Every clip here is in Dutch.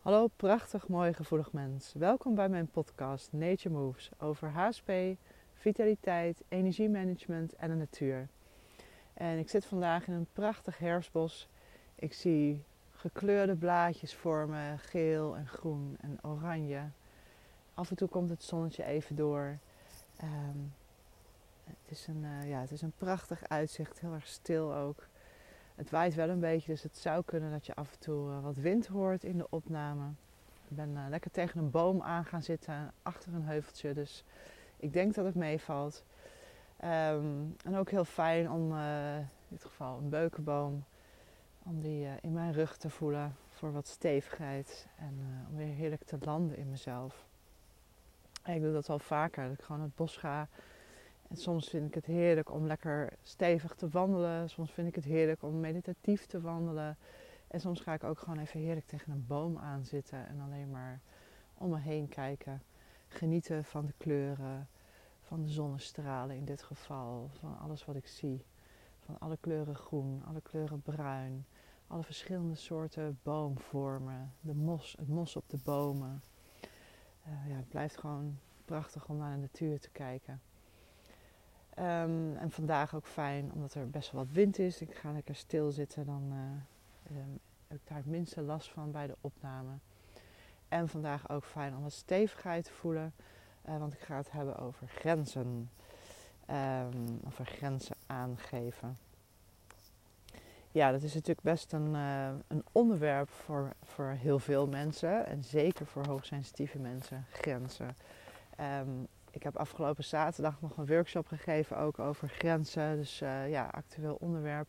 Hallo prachtig mooi gevoelig mens. Welkom bij mijn podcast Nature Moves over HSP, vitaliteit, energiemanagement en de natuur. En ik zit vandaag in een prachtig herfstbos. Ik zie gekleurde blaadjes vormen, geel en groen en oranje. Af en toe komt het zonnetje even door. Ehm, het, is een, uh, ja, het is een prachtig uitzicht, heel erg stil ook. Het waait wel een beetje, dus het zou kunnen dat je af en toe uh, wat wind hoort in de opname. Ik ben uh, lekker tegen een boom aan gaan zitten, achter een heuveltje, dus ik denk dat het meevalt. Um, en ook heel fijn om, uh, in dit geval een beukenboom, om die in mijn rug te voelen voor wat stevigheid en om weer heerlijk te landen in mezelf. Ik doe dat wel vaker, dat ik gewoon het bos ga en soms vind ik het heerlijk om lekker stevig te wandelen. Soms vind ik het heerlijk om meditatief te wandelen. En soms ga ik ook gewoon even heerlijk tegen een boom aan zitten en alleen maar om me heen kijken. Genieten van de kleuren, van de zonnestralen in dit geval, van alles wat ik zie. Van alle kleuren groen, alle kleuren bruin, alle verschillende soorten boomvormen, de mos, het mos op de bomen. Uh, ja, het blijft gewoon prachtig om naar de natuur te kijken. Um, en vandaag ook fijn, omdat er best wel wat wind is. Ik ga lekker stilzitten, dan uh, um, heb ik daar het minste last van bij de opname. En vandaag ook fijn om wat stevigheid te voelen, uh, want ik ga het hebben over grenzen. Um, over grenzen aangeven. Ja, dat is natuurlijk best een, uh, een onderwerp voor, voor heel veel mensen. En zeker voor hoogsensitieve mensen, grenzen. Ik heb afgelopen zaterdag nog een workshop gegeven ook over grenzen. Dus uh, ja, actueel onderwerp.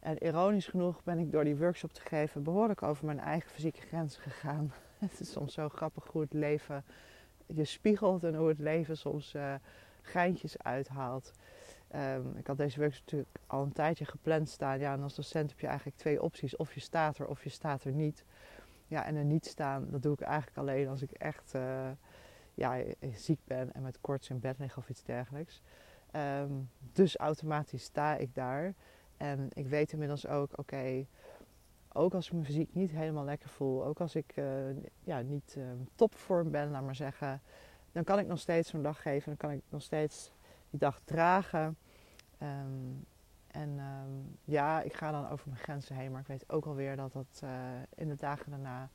En ironisch genoeg ben ik door die workshop te geven behoorlijk over mijn eigen fysieke grenzen gegaan. het is soms zo grappig hoe het leven je spiegelt en hoe het leven soms uh, geintjes uithaalt. Um, ik had deze workshop natuurlijk al een tijdje gepland staan. Ja, en als docent heb je eigenlijk twee opties. Of je staat er of je staat er niet. Ja, en er niet staan, dat doe ik eigenlijk alleen als ik echt... Uh, ja, ziek ben en met koorts in bed liggen of iets dergelijks. Um, dus automatisch sta ik daar. En ik weet inmiddels ook, oké, ook als ik me fysiek niet helemaal lekker voel, ook als ik uh, ja, niet uh, topvorm ben, laat maar zeggen, dan kan ik nog steeds zo'n dag geven. Dan kan ik nog steeds die dag dragen. Um, en ja, ik ga dan over mijn grenzen heen, maar ik weet ook alweer dat dat in de dagen daarna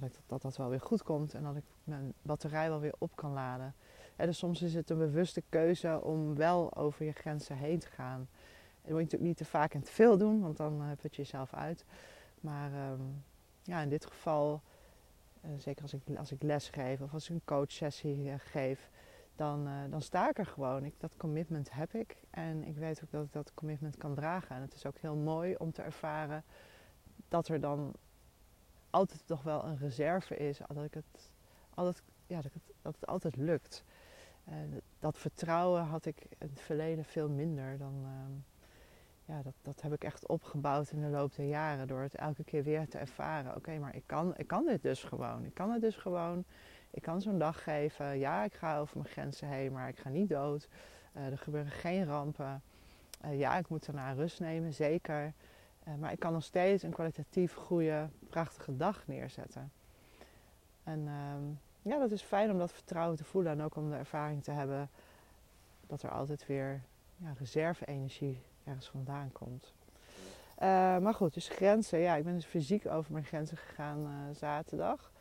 dat, dat dat wel weer goed komt en dat ik mijn batterij wel weer op kan laden. En dus soms is het een bewuste keuze om wel over je grenzen heen te gaan. En dat moet je natuurlijk niet te vaak en te veel doen, want dan put je jezelf uit. Maar um, ja, in dit geval, uh, zeker als ik, als ik les geef of als ik een coachsessie uh, geef, dan, dan sta ik er gewoon. Ik, dat commitment heb ik en ik weet ook dat ik dat commitment kan dragen. En het is ook heel mooi om te ervaren dat er dan altijd toch wel een reserve is. Dat, ik het, altijd, ja, dat, het, dat het altijd lukt. En dat vertrouwen had ik in het verleden veel minder dan. Uh, ja, dat, dat heb ik echt opgebouwd in de loop der jaren door het elke keer weer te ervaren. Oké, maar ik kan, ik kan dit dus gewoon. Ik kan het dus gewoon. Ik kan zo'n dag geven. Ja, ik ga over mijn grenzen heen, maar ik ga niet dood. Uh, er gebeuren geen rampen. Uh, ja, ik moet daarna rust nemen, zeker. Uh, maar ik kan nog steeds een kwalitatief goede, prachtige dag neerzetten. En uh, ja, dat is fijn om dat vertrouwen te voelen en ook om de ervaring te hebben dat er altijd weer ja, reserve-energie ergens vandaan komt. Uh, maar goed, dus grenzen. Ja, ik ben dus fysiek over mijn grenzen gegaan uh, zaterdag.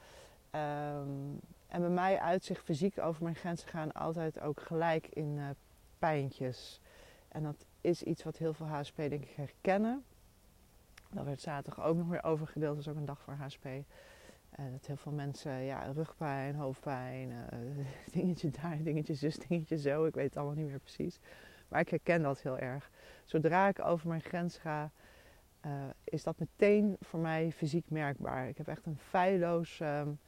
Um, en bij mij uitzicht fysiek over mijn grenzen gaan altijd ook gelijk in pijntjes. En dat is iets wat heel veel HSP denk ik herkennen. Dat werd zaterdag ook nog weer overgedeeld. Dat is ook een dag voor HSP. Uh, dat heel veel mensen, ja, rugpijn, hoofdpijn, uh, dingetje daar, dingetje zus, dingetje zo. Ik weet het allemaal niet meer precies. Maar ik herken dat heel erg. Zodra ik over mijn grens ga, uh, is dat meteen voor mij fysiek merkbaar. Ik heb echt een feilloos um,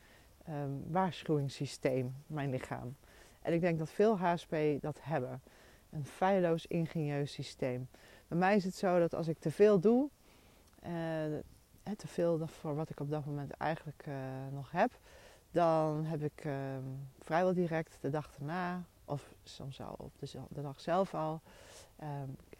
um, waarschuwingssysteem, mijn lichaam. En ik denk dat veel HSP dat hebben. Een feilloos ingenieus systeem. Bij mij is het zo dat als ik te veel doe, uh, te veel voor wat ik op dat moment eigenlijk uh, nog heb, dan heb ik uh, vrijwel direct de dag erna, of soms al op de, dag zelf al,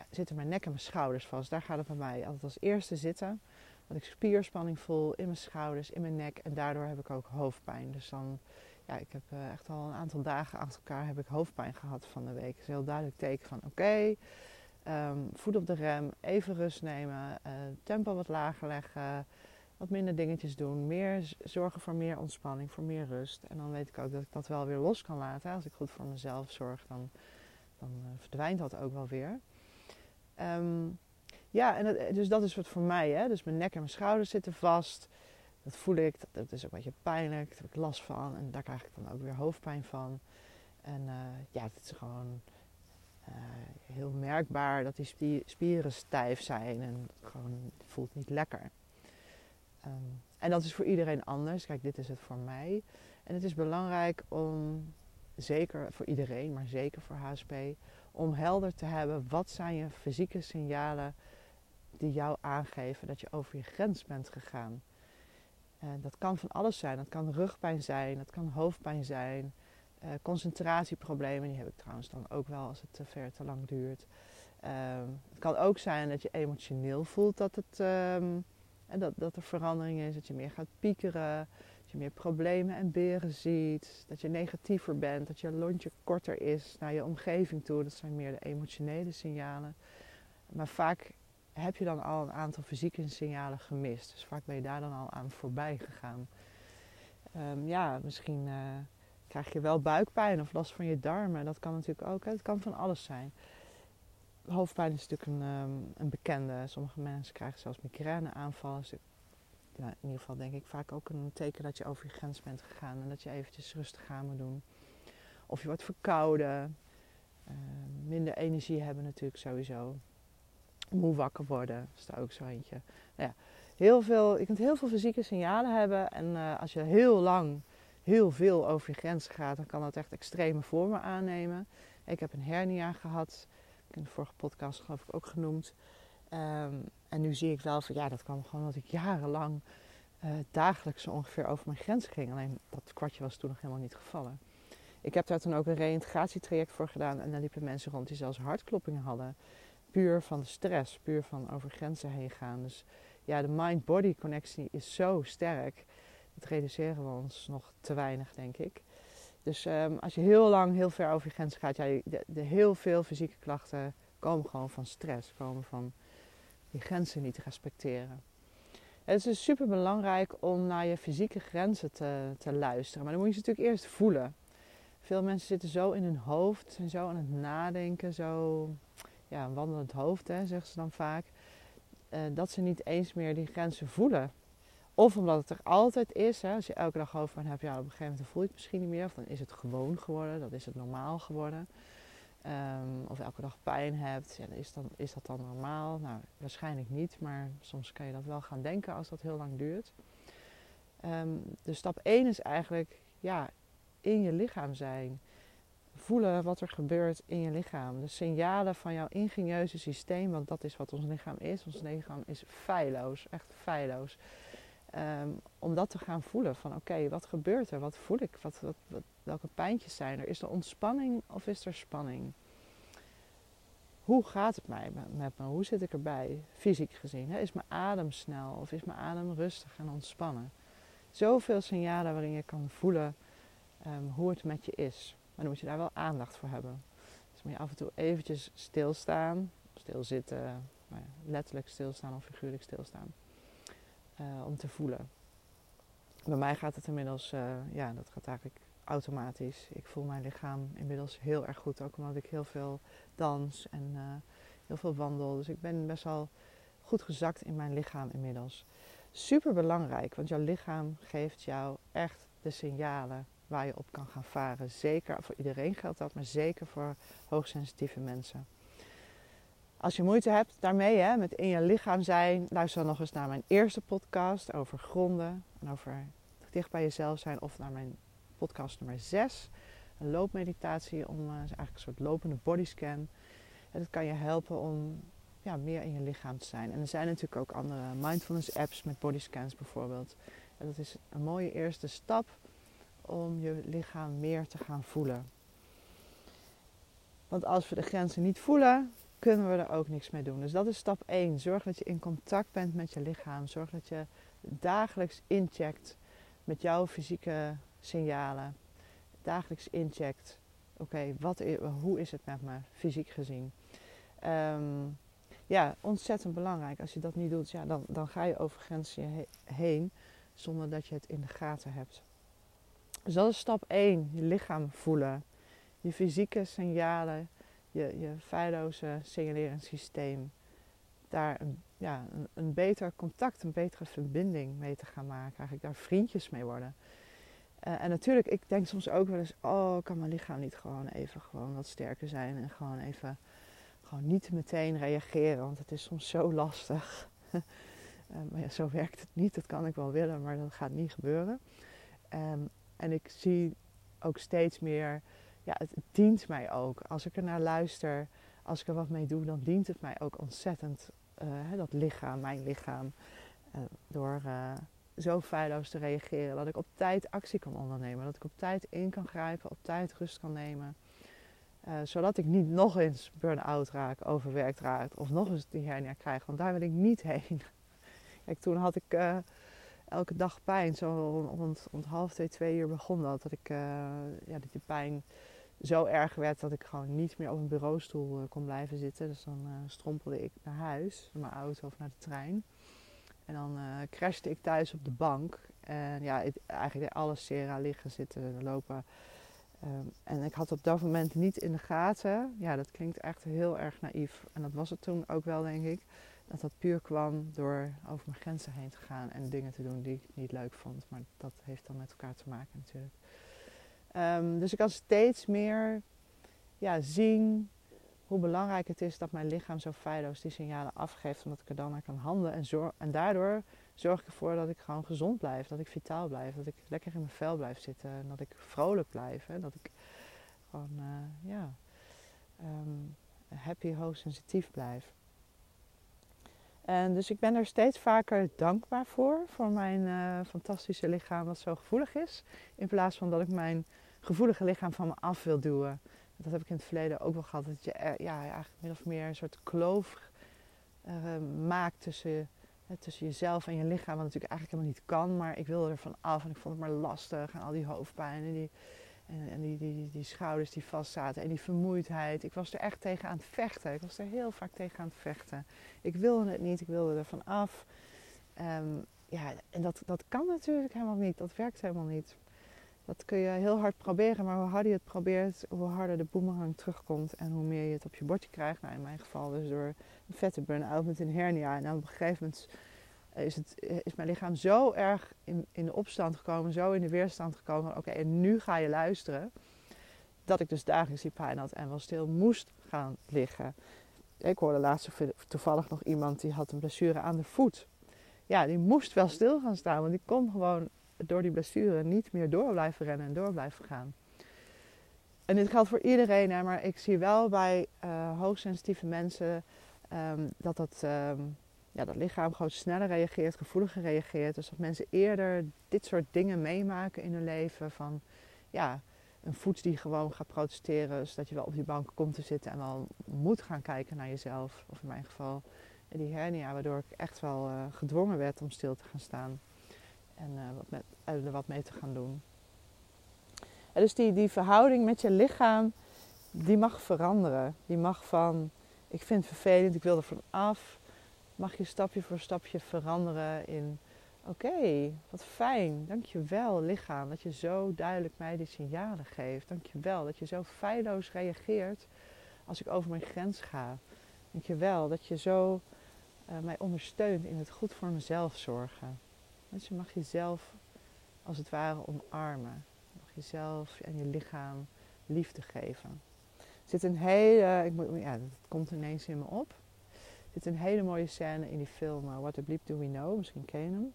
zitten mijn nek en mijn schouders vast. Daar gaat het bij mij altijd als eerste zitten. dat ik spierspanning voel in mijn schouders, in mijn nek. En daardoor heb ik ook hoofdpijn. Dus dan, ja, ik heb echt al een aantal dagen achter elkaar heb ik hoofdpijn gehad van de week. Dat is een heel duidelijk teken van oké, ehm, voet op de rem, even rust nemen, uh, tempo wat lager leggen wat minder dingetjes doen. Meer zorgen voor meer ontspanning, voor meer rust. En dan weet ik ook dat ik dat wel weer los kan laten. Als ik goed voor mezelf zorg, dan, dan uh, verdwijnt dat ook wel weer. Um, ja, en het, dus dat is wat voor mij. Hè? Dus mijn nek en mijn schouders zitten vast. Dat voel ik. Dat, is ook een beetje pijnlijk. Daar heb ik last van. En daar krijg ik dan ook weer hoofdpijn van. En ja, het is gewoon uh, heel merkbaar dat die spieren stijf zijn. En gewoon het voelt niet lekker. Um, en dat is voor iedereen anders. Kijk, dit is het voor mij. En het is belangrijk om, zeker voor iedereen, maar zeker voor HSP, om helder te hebben wat zijn je fysieke signalen die jou aangeven dat je over je grens bent gegaan. En dat kan van alles zijn. Dat kan rugpijn zijn, dat kan hoofdpijn zijn, uh, concentratieproblemen. Die heb ik trouwens dan ook wel als het te ver te lang duurt. Um, het kan ook zijn dat je emotioneel voelt dat het. En dat, dat er verandering is, dat je meer gaat piekeren, dat je meer problemen en beren ziet, dat je negatiever bent, dat je lontje korter is naar je omgeving toe. Dat zijn meer de emotionele signalen. Maar vaak heb je dan al een aantal fysieke signalen gemist. Dus vaak ben je daar dan al aan voorbij gegaan. Um, ja, misschien uh, krijg je wel buikpijn of last van je darmen. Dat kan natuurlijk ook. Het kan van alles zijn hoofdpijn is natuurlijk een, um, een bekende. Sommige mensen krijgen zelfs migraineaanvallen. Dus ja, in ieder geval denk ik vaak ook een teken dat je over je grens bent gegaan. En dat je eventjes rustig aan moet doen. Of je wordt verkouden. Uh, minder energie hebben natuurlijk sowieso. Moe wakker worden, is er ook zo eentje. Nou ja, heel veel, je kunt heel veel fysieke signalen hebben. En uh, als je heel lang heel veel over je grens gaat, dan kan dat echt extreme vormen aannemen. Ik heb een hernia gehad in de vorige podcast geloof ik ook genoemd. Um, en nu zie ik wel van ja, dat kwam gewoon dat ik jarenlang uh, dagelijks ongeveer over mijn grens ging. Alleen dat kwartje was toen nog helemaal niet gevallen. Ik heb daar toen ook een reïntegratietraject voor gedaan. En daar liepen mensen rond die zelfs hartkloppingen hadden. Puur van de stress, puur van over grenzen heen gaan. Dus ja, de mind-body connectie is zo sterk. Dat reduceren we ons nog te weinig, denk ik. Dus um, als je heel lang, heel ver over je grens gaat, ja, de, heel veel fysieke klachten komen gewoon van stress, komen van die grenzen niet respecteren. Het is dus super belangrijk om naar je fysieke grenzen te, te luisteren. Maar dan moet je ze natuurlijk eerst voelen. Veel mensen zitten zo in hun hoofd en zo aan het nadenken, zo ja, een wandelend hoofd, hè, zeggen ze dan vaak. Uh, dat ze niet eens meer die grenzen voelen. Of omdat het er altijd is. Hè, als je elke dag hoofdpijn hebt, ja, op een gegeven moment voel je het misschien niet meer. Of dan is het gewoon geworden. Dat is het normaal geworden. Um, of elke dag pijn hebt, ja, is, dan, is dat dan normaal? Nou, waarschijnlijk niet. Maar soms kan je dat wel gaan denken als dat heel lang duurt. Um, dus stap 1 is eigenlijk ja, in je lichaam zijn. Voelen wat er gebeurt in je lichaam. De signalen van jouw ingenieuze systeem. Want dat is wat ons lichaam is. Ons lichaam is feilloos. Echt feilloos. Um, om dat te gaan voelen van oké, wat gebeurt er? Wat voel ik? Wat, wat, welke pijntjes zijn er? Is er ontspanning of is er spanning? Hoe gaat het mij met me? Hoe zit ik erbij, fysiek gezien? Is mijn adem snel of is mijn adem rustig en ontspannen? Zoveel signalen waarin je kan voelen um, hoe het met je is. Maar dan moet je daar wel aandacht voor hebben. Dus moet je af en toe eventjes stilstaan, stilzitten, letterlijk stilstaan of figuurlijk stilstaan uh, om te voelen. Bij mij gaat het inmiddels, uh, ja, dat gaat eigenlijk automatisch. Ik voel mijn lichaam inmiddels heel erg goed, ook omdat ik heel veel dans en uh, heel veel wandel. Dus ik ben best wel goed gezakt in mijn lichaam inmiddels. Super belangrijk, want jouw lichaam geeft jou echt de signalen waar je op kan gaan varen. Zeker voor iedereen geldt dat, maar zeker voor hoogsensitieve mensen. Als je moeite hebt daarmee, hè, met in je lichaam zijn, luister dan nog eens naar mijn eerste podcast over gronden en over dicht bij jezelf zijn. Of naar mijn podcast nummer 6, een loopmeditatie, om, uh, eigenlijk een soort lopende bodyscan. En dat kan je helpen om ja, meer in je lichaam te zijn. En er zijn natuurlijk ook andere mindfulness apps met bodyscans bijvoorbeeld. En dat is een mooie eerste stap om je lichaam meer te gaan voelen. Want als we de grenzen niet voelen, kunnen we er ook niks mee doen. Dus dat is stap 1. Zorg dat je in contact bent met je lichaam. Zorg dat je dagelijks incheckt met jouw fysieke signalen. Dagelijks incheckt. Oké, okay, hoe is het met me fysiek gezien? Um, ja, ontzettend belangrijk. Als je dat niet doet, ja, dan, dan ga je over grenzen heen zonder dat je het in de gaten hebt. Dus dat is stap 1. Je lichaam voelen. Je fysieke signalen, je, je feilloze signaleringssysteem. Daar een, ja, een, beter contact, een betere verbinding mee te gaan maken. Eigenlijk daar vriendjes mee worden. Uh, en natuurlijk, ik denk soms ook wel eens, oh, kan mijn lichaam niet gewoon even gewoon wat sterker zijn en gewoon even gewoon niet meteen reageren, want het is soms zo lastig. uh, maar ja, zo werkt het niet. Dat kan ik wel willen, maar dat gaat niet gebeuren. Um, en ik zie ook steeds meer, ja, het, dient mij ook. Als ik er naar luister, als ik er wat mee doe, dan dient het mij ook ontzettend. Uh, dat lichaam, mijn lichaam, uh, door zo feilloos te reageren. Dat ik op tijd actie kan ondernemen. Dat ik op tijd in kan grijpen, op tijd rust kan nemen. Zodat ik niet nog eens burn-out raak, overwerkt raak of nog eens die hernia krijg. Want daar wil ik niet heen. Kijk, toen had ik elke dag pijn. Zo rond, rond half twee, twee uur begon dat. Dat, ik, ja, dat die pijn zo erg werd dat ik gewoon niet meer op een bureaustoel kon blijven zitten. Dus dan strompelde ik naar huis, naar mijn auto of naar de trein. En dan crashte ik thuis op de bank. En ja, eigenlijk alles sera liggen, zitten, lopen Um, en ik had op dat moment niet in de gaten, ja, dat klinkt echt heel erg naïef. En dat was het toen ook wel, denk ik. Dat dat puur kwam door over mijn grenzen heen te gaan en dingen te doen die ik niet leuk vond. Maar dat heeft dan met elkaar te maken natuurlijk. Um, dus ik kan steeds meer ja, zien hoe belangrijk het is dat mijn lichaam zo feilloos die signalen afgeeft, omdat ik er dan naar kan handelen. En, en daardoor zorg ik ervoor dat ik gewoon gezond blijf, dat ik vitaal blijf, dat ik lekker in mijn vel blijf zitten en dat ik vrolijk blijf. Hè? Dat ik gewoon, uh, ja, um, happy, hoogsensitief blijf. En dus ik ben er steeds vaker dankbaar voor, voor mijn uh, fantastische lichaam dat zo gevoelig is. In plaats van dat ik mijn gevoelige lichaam van me af wil duwen. Dat heb ik in het verleden ook wel gehad. Dat je ja, eigenlijk min of meer een soort kloof uh, maakt tussen tussen jezelf en je lichaam, wat natuurlijk eigenlijk helemaal niet kan. Maar ik wilde er van af en ik vond het maar lastig. En al die hoofdpijn en die, en, en die, die, die, schouders die vast zaten en die vermoeidheid. Ik was er echt tegen aan het vechten. Ik was er heel vaak tegen aan het vechten. Ik wilde het niet, ik wilde er van af. Um, ja, en dat, dat kan natuurlijk helemaal niet. Dat werkt helemaal niet. Dat kun je heel hard proberen, maar hoe harder je het probeert, hoe harder de boemerang terugkomt en hoe meer je het op je bordje krijgt. Nou, in mijn geval dus door een vette burn-out met een hernia. En op een gegeven moment is, het, is mijn lichaam zo erg in, in de opstand gekomen, zo in de weerstand gekomen. Oké, en nu ga je luisteren. Dat ik dus dagelijks die pijn had en wel stil moest gaan liggen. Ik hoorde laatst toevallig nog iemand die had een blessure aan de voet. Ja, die moest wel stil gaan staan, want die kon gewoon door die blessure niet meer door blijven rennen en door blijven gaan. En dit geldt voor iedereen, hè, maar ik zie wel bij uh, hoogsensitieve mensen um, dat dat, um, ja, dat lichaam gewoon sneller reageert, gevoeliger reageert. Dus dat mensen eerder dit soort dingen meemaken in hun leven. Van ja, een voet die gewoon gaat protesteren, zodat je wel op die bank komt te zitten en wel moet gaan kijken naar jezelf. Of in mijn geval die hernia, waardoor ik echt wel uh, gedwongen werd om stil te gaan staan en uh, wat met, er wat mee te gaan doen. En dus die, die verhouding met je lichaam, die mag veranderen. Die mag van, ik vind het vervelend, ik wil er van af. Mag je stapje voor stapje veranderen in, oké, wat fijn, dankjewel lichaam. Dat je zo duidelijk mij die signalen geeft. Dankjewel dat je zo feilloos reageert als ik over mijn grens ga. Dankjewel dat je zo uh, mij ondersteunt in het goed voor mezelf zorgen. Dus je mag jezelf als het ware omarmen. Je mag jezelf en je lichaam liefde geven. Er zit een hele, ik moet, ja, dat komt ineens in me op. Er zit een hele mooie scène in die film uh, What the Bleep Do We Know, misschien ken je hem.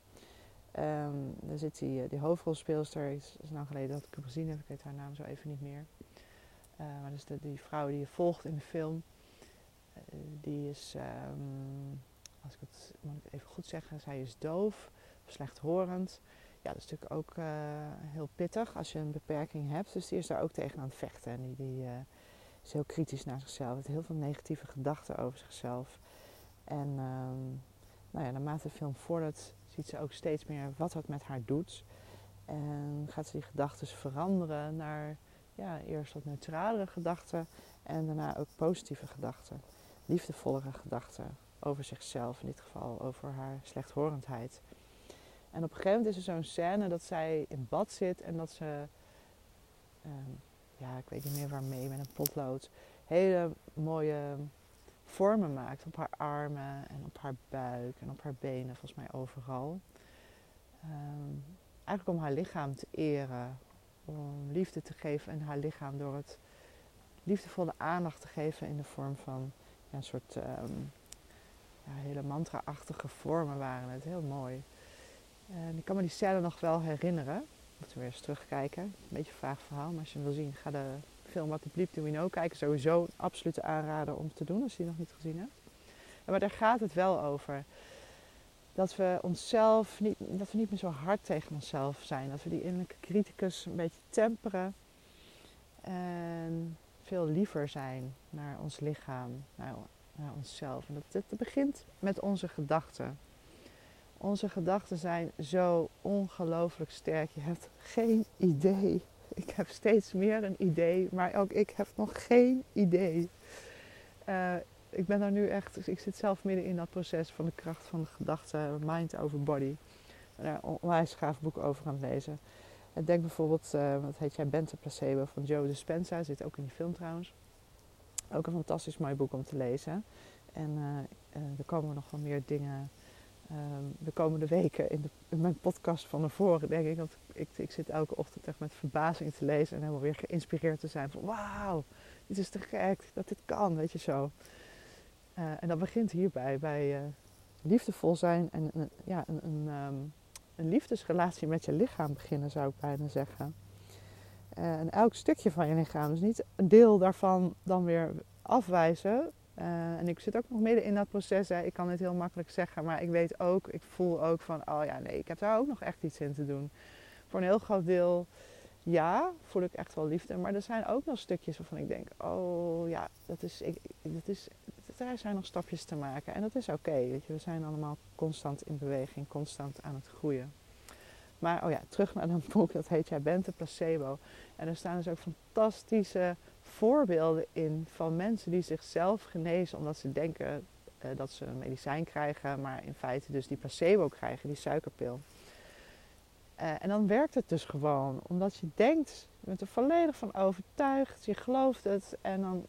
Um, daar zit die, uh, die hoofdrolspeelster, is, is lang geleden dat ik hem gezien heb, ik weet haar naam zo even niet meer. Uh, maar dus de, die vrouw die je volgt in de film, die is, um, als ik het even goed zeggen, zij is doof slechthorend. Ja, dat is natuurlijk ook uh, heel pittig als je een beperking hebt. Dus die is daar ook tegen aan het vechten. En die, uh, is heel kritisch naar zichzelf. Heeft heel veel negatieve gedachten over zichzelf. En um, nou ja, naarmate de film vordert, ziet ze ook steeds meer wat het met haar doet. En gaat ze die gedachten veranderen naar ja, eerst wat neutralere gedachten en daarna ook positieve gedachten. Liefdevollere gedachten over zichzelf, in dit geval over haar slechthorendheid. En op een gegeven moment is er zo'n scène dat zij in bad zit en dat ze, ehm, ja, ik weet niet meer waarmee, met een potlood, hele mooie vormen maakt op haar armen en op haar buik en op haar benen, volgens mij overal. Ehm, eigenlijk om haar lichaam te eren, om liefde te geven aan haar lichaam door het liefdevolle aandacht te geven in de vorm van een soort um, ja, hele mantra-achtige vormen waren het. Heel mooi. En ik kan me die scène nog wel herinneren. Moeten we eens terugkijken. Een beetje een vaag verhaal, maar als je wil zien, ga de film What the Bleep Do We kijken. Sowieso een absolute aanrader om te doen als je die nog niet gezien hebt. Maar daar gaat het wel over. Dat we onszelf niet, dat we niet meer zo hard tegen onszelf zijn. Dat we die innerlijke criticus een beetje temperen. En veel liever zijn naar ons lichaam, naar onszelf. En dat het begint met onze gedachten. Onze gedachten zijn zo ongelooflijk sterk. Je hebt geen idee. Ik heb steeds meer een idee, maar ook ik heb nog geen idee. Uh, ik ben daar nu echt, ik zit zelf midden in dat proces van de kracht van de gedachten, mind over body. Daar een onwijs gaaf boek over aan lezen. Denk bijvoorbeeld, uh, wat heet jij, Bente Placebo van Joe Dispenza, zit ook in die film trouwens. Ook een fantastisch mooi boek om te lezen. En uh, er komen nog wel meer dingen Ehm, de komende weken in, mijn podcast van ervoor denk ik. dat ik, ik zit elke ochtend echt met verbazing te lezen en helemaal weer geïnspireerd te zijn van wauw, dit is te gek dat dit kan, weet je zo. Uh, en dat begint hierbij, bij uh, liefdevol zijn en uh, ja, een, een, um, een, liefdesrelatie met je lichaam beginnen, zou ik bijna zeggen. Eh, en elk stukje van je lichaam, dus niet een deel daarvan dan weer afwijzen, uh, en ik zit ook nog midden in dat proces. Hè. Ik kan het heel makkelijk zeggen, maar ik weet ook, ik voel ook van, oh ja, nee, ik heb daar ook nog echt iets in te doen. Voor een heel groot deel, ja, voel ik echt wel liefde. Maar er zijn ook nog stukjes waarvan ik denk, oh ja, dat is, ik, dat is, er zijn nog stapjes te maken. En dat is oké. We zijn allemaal constant in beweging, constant aan het groeien. Maar, oh ja, terug naar dat boek, dat heet Jij bent de placebo. En er staan dus ook fantastische voorbeelden in van mensen die zichzelf genezen omdat ze denken uh, dat ze een medicijn krijgen, maar in feite dus die placebo krijgen, die suikerpil. Uh, en dan werkt het dus gewoon, omdat je denkt, je bent er volledig van overtuigd, je gelooft het. En dan,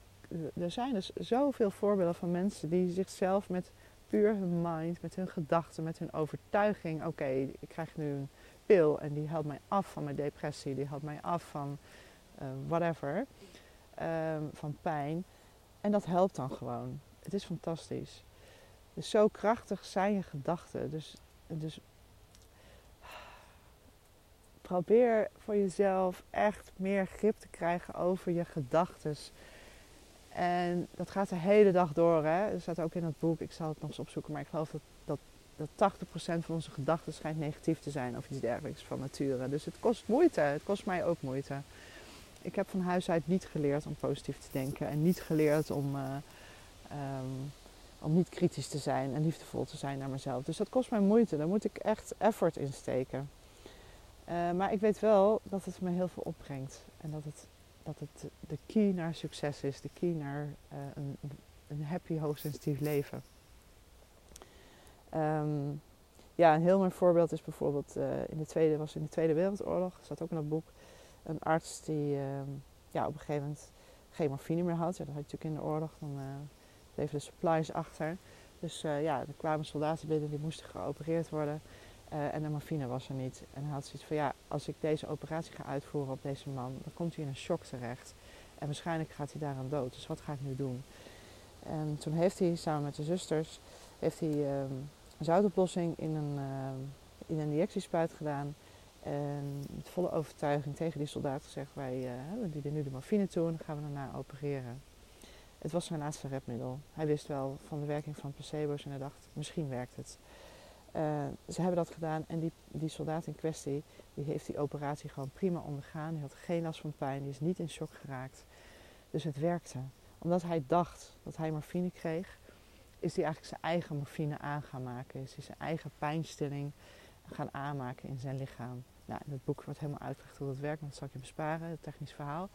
er zijn dus zoveel voorbeelden van mensen die zichzelf met puur hun mind, met hun gedachten, met hun overtuiging, oké, ik krijg nu een pil en die helpt mij af van mijn depressie, die helpt mij af van whatever. Ehm, van pijn. En dat helpt dan gewoon. Het is fantastisch. Dus zo krachtig zijn je gedachten. Dus, dus probeer voor jezelf echt meer grip te krijgen over je gedachten. En dat gaat de hele dag door. Hè? Er staat ook in het boek, ik zal het nog eens opzoeken, maar ik geloof dat, dat, dat 80% van onze gedachten schijnt negatief te zijn of iets dergelijks van nature. Dus het kost moeite. Het kost mij ook moeite ik heb van huis uit niet geleerd om positief te denken. En niet geleerd om, uh, um, om niet kritisch te zijn en liefdevol te zijn naar mezelf. Dus dat kost mij moeite. Daar moet ik echt effort in steken. Uh, maar ik weet wel dat het me heel veel opbrengt. En dat het, dat het de key naar succes is. De key naar uh, een, een happy, hoogsensitief leven. Um, ja, een heel mooi voorbeeld is bijvoorbeeld in de tweede, was in de Tweede Wereldoorlog. Staat ook in dat boek een arts die ehm, ja, op een gegeven moment geen morfine meer had. Ja, dat had je natuurlijk in de oorlog. Dan uh, bleven de supplies achter. Dus uh, ja, er kwamen soldaten binnen die moesten geopereerd worden. Uh, en de morfine was er niet. En hij had zoiets van, ja, als ik deze operatie ga uitvoeren op deze man, dan komt hij in een shock terecht. En waarschijnlijk gaat hij daaraan dood. Dus wat ga ik nu doen? En toen heeft hij samen met de zusters heeft hij, um, een zoutoplossing in een, uh, in een injectiespuit gedaan. En met volle overtuiging tegen die soldaat gezegd: Wij uh, dienen nu de morfine toe en dan gaan we daarna opereren. Het was zijn laatste redmiddel. Hij wist wel van de werking van placebo's en hij dacht: misschien werkt het. Uh, ze hebben dat gedaan en die, die soldaat in kwestie die heeft die operatie gewoon prima ondergaan. Die had geen last van pijn, die is niet in shock geraakt. Dus het werkte. Omdat hij dacht dat hij morfine kreeg, is hij eigenlijk zijn eigen morfine aan gaan maken. Is hij zijn eigen pijnstilling gaan aanmaken in zijn lichaam. Nou, het boek wordt helemaal uitgelegd hoe dat werkt, maar dat zal ik je besparen, het technisch verhaal.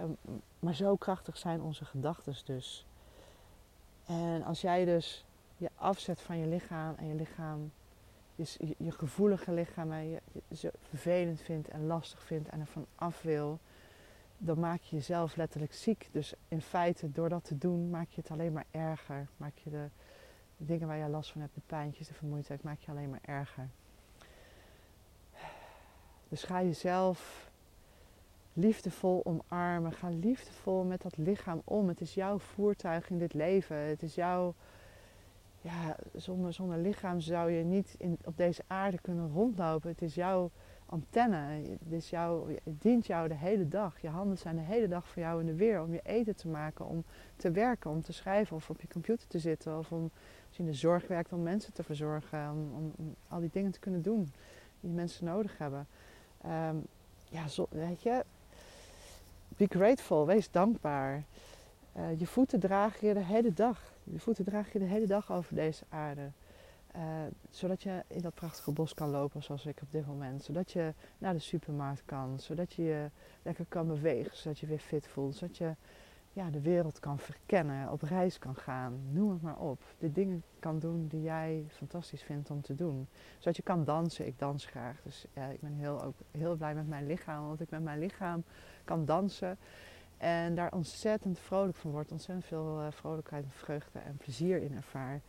Um, maar zo krachtig zijn onze gedachten dus. En als jij dus je afzet van je lichaam en je lichaam, je, gevoelige lichaam, en je, je vervelend vindt en lastig vindt en er van af wil, dan maak je jezelf letterlijk ziek. Dus in feite, door dat te doen, maak je het alleen maar erger. Maak je de, de dingen waar je last van hebt, de pijntjes, de vermoeidheid, maak je alleen maar erger. Dus ga jezelf liefdevol omarmen. Ga liefdevol met dat lichaam om. Het is jouw voertuig in dit leven. Het is jouw. Ja, zonder, zonder lichaam zou je niet in, op deze aarde kunnen rondlopen. Het is jouw antenne. Het, is jou, dient jou de hele dag. Je handen zijn de hele dag voor jou in de weer. Om je eten te maken, om te werken, om te schrijven of op je computer te zitten. Of om, als je in de zorg werkt, om mensen te verzorgen. Om, om al die dingen te kunnen doen die mensen nodig hebben. Um, ja, zo, weet je, be grateful, wees dankbaar. Uh, je voeten dragen je de hele dag. Je voeten dragen je de hele dag over deze aarde. Uh, zodat je in dat prachtige bos kan lopen zoals ik op dit moment. Zodat je naar de supermarkt kan. Zodat je je lekker kan bewegen. Zodat je weer fit voelt. Zodat je ja, de wereld kan verkennen, op reis kan gaan, noem het maar op. De dingen kan doen die jij fantastisch vindt om te doen. Zodat je kan dansen, ik dans graag. Dus ja, ik ben heel, ook heel blij met mijn lichaam, want ik met mijn lichaam kan dansen. En daar ontzettend vrolijk van word, ontzettend veel uh, vrolijkheid, vreugde en plezier in ervaar.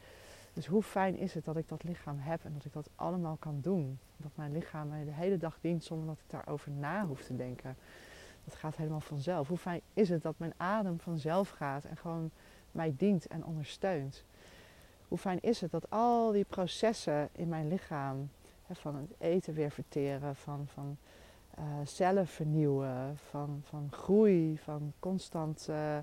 Dus hoe fijn is het dat ik dat lichaam heb en dat ik dat allemaal kan doen. Dat mijn lichaam mij de hele dag dient zonder dat ik daarover na hoef te denken. Het gaat helemaal vanzelf. Hoe fijn is het dat mijn adem vanzelf gaat en gewoon mij dient en ondersteunt? Hoe fijn is het dat al die processen in mijn lichaam, hè, van het eten weer verteren, van, van uh, cellen vernieuwen, van, van groei, van constante uh,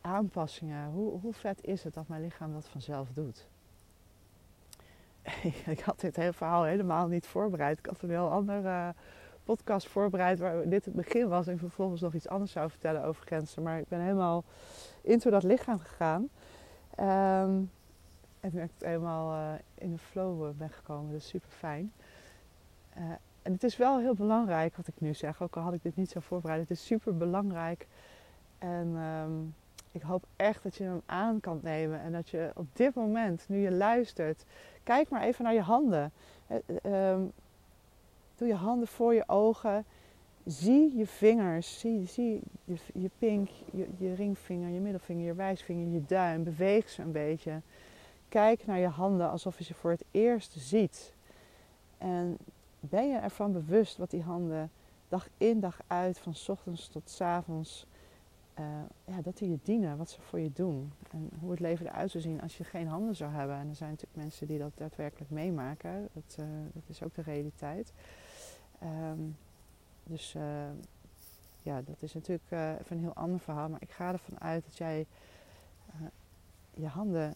aanpassingen. Hoe, hoe vet is het dat mijn lichaam dat vanzelf doet? ik had dit verhaal helemaal niet voorbereid. Ik had een heel ander uh, podcast voorbereid waar dit het begin was en vervolgens nog iets anders zou vertellen over grenzen. Maar ik ben helemaal into dat lichaam gegaan. Um, en ik helemaal uh, in de flow eh, ben gekomen. Dat is super fijn. Uh, en het is wel heel belangrijk wat ik nu zeg, ook al had ik dit niet zo voorbereid. Het is super belangrijk. En um, ik hoop echt dat je hem aan kan nemen. En dat je op dit moment, nu je luistert, kijk maar even naar je handen. Um, Doe je handen voor je ogen. Zie je vingers. Zie, zie je, je pink, je, je ringvinger, je middelvinger, je wijsvinger, je duim. Beweeg ze een beetje. Kijk naar je handen alsof je ze voor het eerst ziet. En ben je ervan bewust wat die handen dag in dag uit, van ochtends tot s avonds, uh, ja, dat die je dienen, wat ze voor je doen. En hoe het leven eruit zou zien als je geen handen zou hebben. En er zijn natuurlijk mensen die dat daadwerkelijk meemaken. Dat, uh, dat is ook de realiteit. Um, dus uh, ja, dat is natuurlijk uh, even een heel ander verhaal. Maar ik ga ervan uit dat jij uh, je handen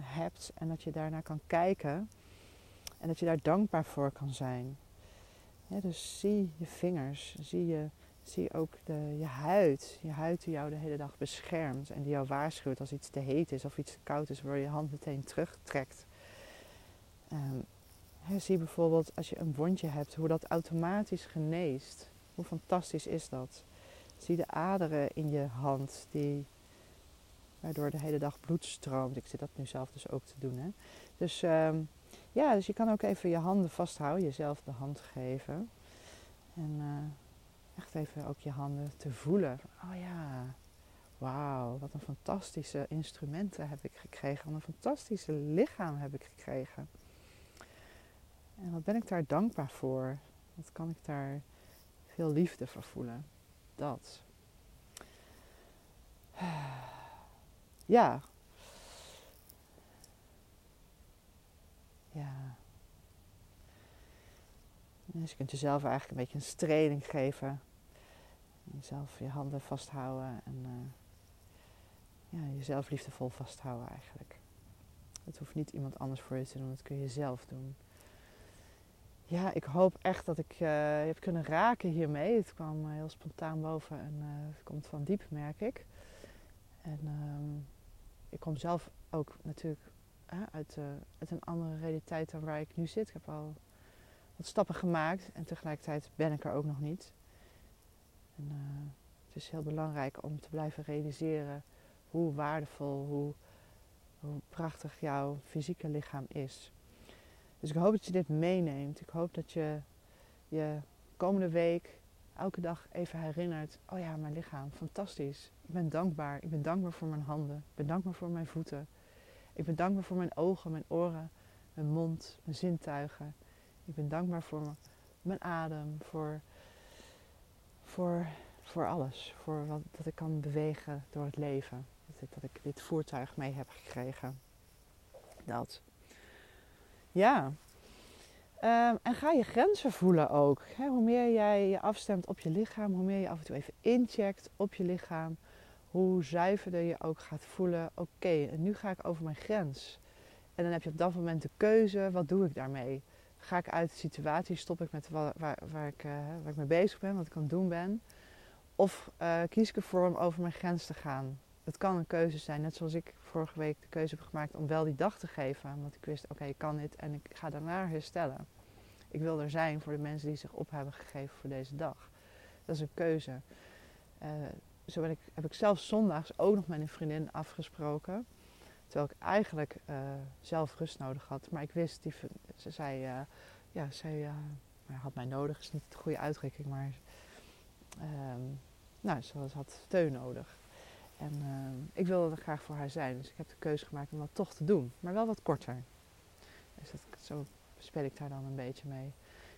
hebt en dat je daarnaar kan kijken. En dat je daar dankbaar voor kan zijn. Dus zie je vingers, zie, je, zie ook de, je huid. Je huid die jou de hele dag beschermt en die jou waarschuwt als iets te heet is of iets te koud is, waar je hand meteen terugtrekt. Um, zie bijvoorbeeld als je een wondje hebt, hoe dat automatisch geneest. Hoe fantastisch is dat? Zie de aderen in je hand, die, waardoor de hele dag bloed stroomt. Ik zit dat nu zelf dus ook te doen. Hè? Dus um, ja, dus je kan ook even je handen vasthouden, jezelf de hand geven. En uh, echt even ook je handen te voelen. Oh ja, wauw, wat een fantastische instrumenten heb ik gekregen. Wat een fantastische lichaam heb ik gekregen. En wat ben ik daar dankbaar voor? Wat kan ik daar veel liefde voor voelen? Dat. Ja. Ja. Dus je kunt jezelf eigenlijk een beetje een streling geven. Jezelf je handen vasthouden en uh, ja, jezelf liefdevol vasthouden eigenlijk. Het hoeft niet iemand anders voor je te doen, dat kun je zelf doen ja, ik hoop echt dat ik uh, heb kunnen raken hiermee. Het kwam heel spontaan boven en het komt van diep, merk ik. En ehm, ik kom zelf ook natuurlijk uit, uit een andere realiteit dan waar ik nu zit. Ik heb al wat stappen gemaakt en tegelijkertijd ben ik er ook nog niet. En, het is heel belangrijk om te blijven realiseren hoe waardevol, hoe, hoe prachtig jouw fysieke lichaam is. Dus ik hoop dat je dit meeneemt. Ik hoop dat je je komende week elke dag even herinnert: oh ja, mijn lichaam, fantastisch. Ik ben dankbaar. Ik ben dankbaar voor mijn handen. Ik ben dankbaar voor mijn voeten. Ik ben dankbaar voor mijn ogen, mijn oren, mijn mond, mijn zintuigen. Ik ben dankbaar voor mijn adem, voor, voor, voor alles. Voor wat, dat ik kan bewegen door het leven. Dat ik, dat ik dit voertuig mee heb gekregen. Dat. Ja. Um, en ga je grenzen voelen ook. hoe meer jij je afstemt op je lichaam, hoe meer je af en toe even incheckt op je lichaam, hoe zuiverder je ook gaat voelen: oké, en nu ga ik over mijn grens. En dan heb je op dat moment de keuze: wat doe ik daarmee? Ga ik uit de situatie, stop ik met waar, waar, ik, uh, waar ik mee bezig ben, wat ik aan het doen ben? Of uh, kies ik ervoor om over mijn grens te gaan? Het kan een keuze zijn, net zoals ik vorige week de keuze heb gemaakt om wel die dag te geven. Want ik wist, oké, ik kan dit en ik ga daarna herstellen. Ik wil er zijn voor de mensen die zich op hebben gegeven voor deze dag. Dat is een keuze. Uh, zo ik, heb ik zelf zondags ook nog met een vriendin afgesproken. Terwijl ik eigenlijk uh, zelf rust nodig had. Maar ik wist, die, ze zei, ja, zij had mij nodig, is niet de goede uitdrukking, maar um, nou, ze had steun nodig. En ik wilde er graag voor haar zijn, dus ik heb de keuze gemaakt om dat toch te doen, maar wel wat korter. Dus dat, zo speel ik daar dan een beetje mee.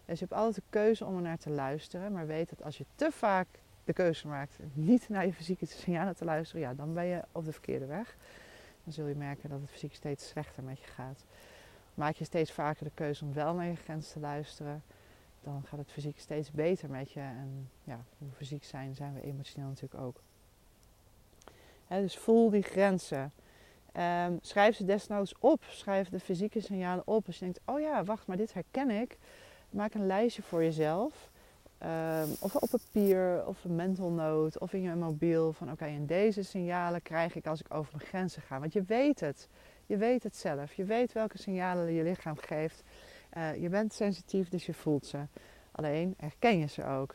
Dus je hebt altijd de keuze om er naar te luisteren, maar weet dat als je te vaak de keuze maakt niet naar je fysieke signalen te luisteren, ja, dan ben je op de verkeerde weg dan zul je merken dat het fysiek steeds slechter met je gaat. Maak je steeds vaker de keuze om wel naar je grens te luisteren, dan gaat het fysiek steeds beter met je. En ja, hoe fysiek zijn, zijn we emotioneel natuurlijk ook. Dus voel die grenzen. Um, schrijf ze desnoods op. Schrijf de fysieke signalen op. Als je denkt, oh ja, wacht, maar dit herken ik. Maak een lijstje voor jezelf. Um, of op papier, of een mental note, of in je mobiel. Van oké, en deze signalen krijg ik als ik over mijn grenzen ga. Want je weet het. Je weet het zelf. Je weet welke signalen je lichaam geeft. Uh, je bent sensitief, dus je voelt ze. Alleen herken je ze ook.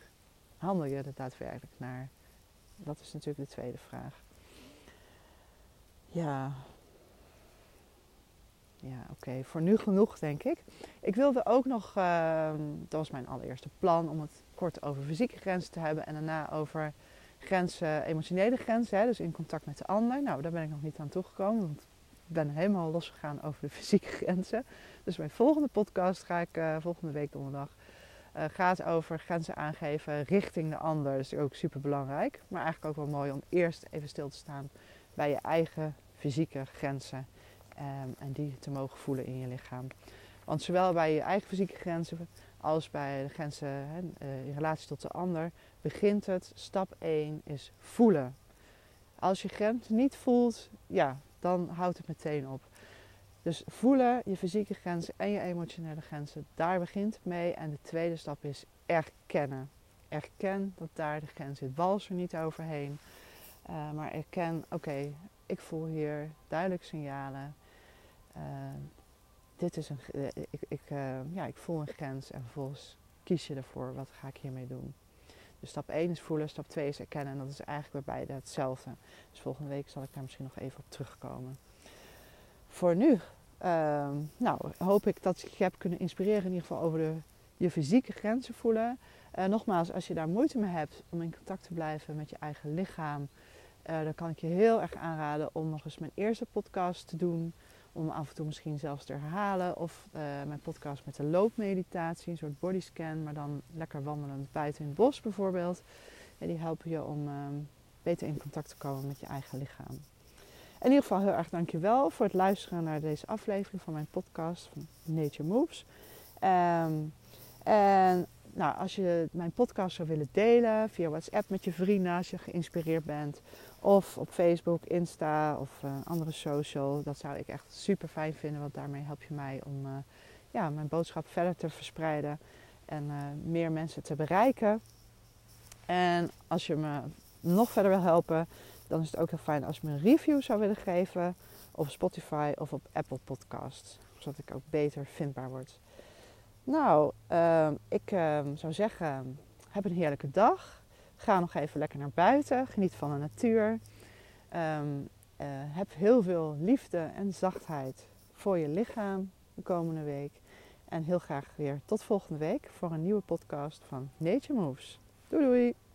Handel je er daadwerkelijk naar? Dat is natuurlijk de tweede vraag. Ja, ja, oké. Voor nu genoeg, denk ik. Ik wilde ook nog, uh, dat was mijn allereerste plan, om het kort over fysieke grenzen te hebben en daarna over grenzen, emotionele grenzen, hè, dus in contact met de ander. Nou, daar ben ik nog niet aan toegekomen, want ik ben helemaal losgegaan over de fysieke grenzen. Dus mijn volgende podcast ga ik uh, volgende week donderdag. Uh, gaat over grenzen aangeven richting de ander. Dat is ook super belangrijk. Maar eigenlijk ook wel mooi om eerst even stil te staan bij je eigen fysieke grenzen. Um, en die te mogen voelen in je lichaam. Want zowel bij je eigen fysieke grenzen als bij de grenzen hè, eh, in relatie tot de ander begint het. Stap 1 is voelen. Als je grens niet voelt, ja, dan houdt het meteen op. Dus voelen, je fysieke grenzen en je emotionele grenzen, daar begint het mee. En de tweede stap is erkennen. Erken dat daar de grens zit. Wals er niet overheen. Uh, maar erken, oké, ik voel hier duidelijk signalen. Uh, dit is een, eh, ik, uh, ja, ik voel een grens en vervolgens kies je ervoor, wat ga ik hiermee doen. Dus stap 1 is voelen, stap 2 is erkennen en dat is eigenlijk bij beide hetzelfde. Dus volgende week zal ik daar misschien nog even op terugkomen. Voor nu, uh, nou, hoop ik dat ik je heb kunnen inspireren in ieder geval over de, je fysieke grenzen voelen. Uh, nogmaals, als je daar moeite mee hebt om in contact te blijven met je eigen lichaam, dan kan ik je heel erg aanraden om nog eens mijn eerste podcast te doen om af en toe misschien zelfs te herhalen. Of uh, mijn podcast met de loopmeditatie, een soort bodyscan, maar dan lekker wandelend buiten in het bos bijvoorbeeld. En die helpen je om um, beter in contact te komen met je eigen lichaam. In ieder geval heel erg dankjewel voor het luisteren naar deze aflevering van mijn podcast van Nature Moves. Um, en nou, als je mijn podcast zou willen delen via WhatsApp met je vrienden als je geïnspireerd bent of op Facebook, Insta of uh, andere social. Dat zou ik echt super fijn vinden, want daarmee help je mij om uh, ja, mijn boodschap verder te verspreiden en meer mensen te bereiken. En als je me nog verder wil helpen, dan is het ook heel fijn als je me een review zou willen geven op Spotify of op Apple Podcasts, zodat ik ook beter vindbaar word. Nou, uh, ik uh, zou zeggen, heb een heerlijke dag. Ga nog even lekker naar buiten. Geniet van de natuur. Um, uh, heb heel veel liefde en zachtheid voor je lichaam de komende week. En heel graag weer tot volgende week voor een nieuwe podcast van Nature Moves. Doei doei!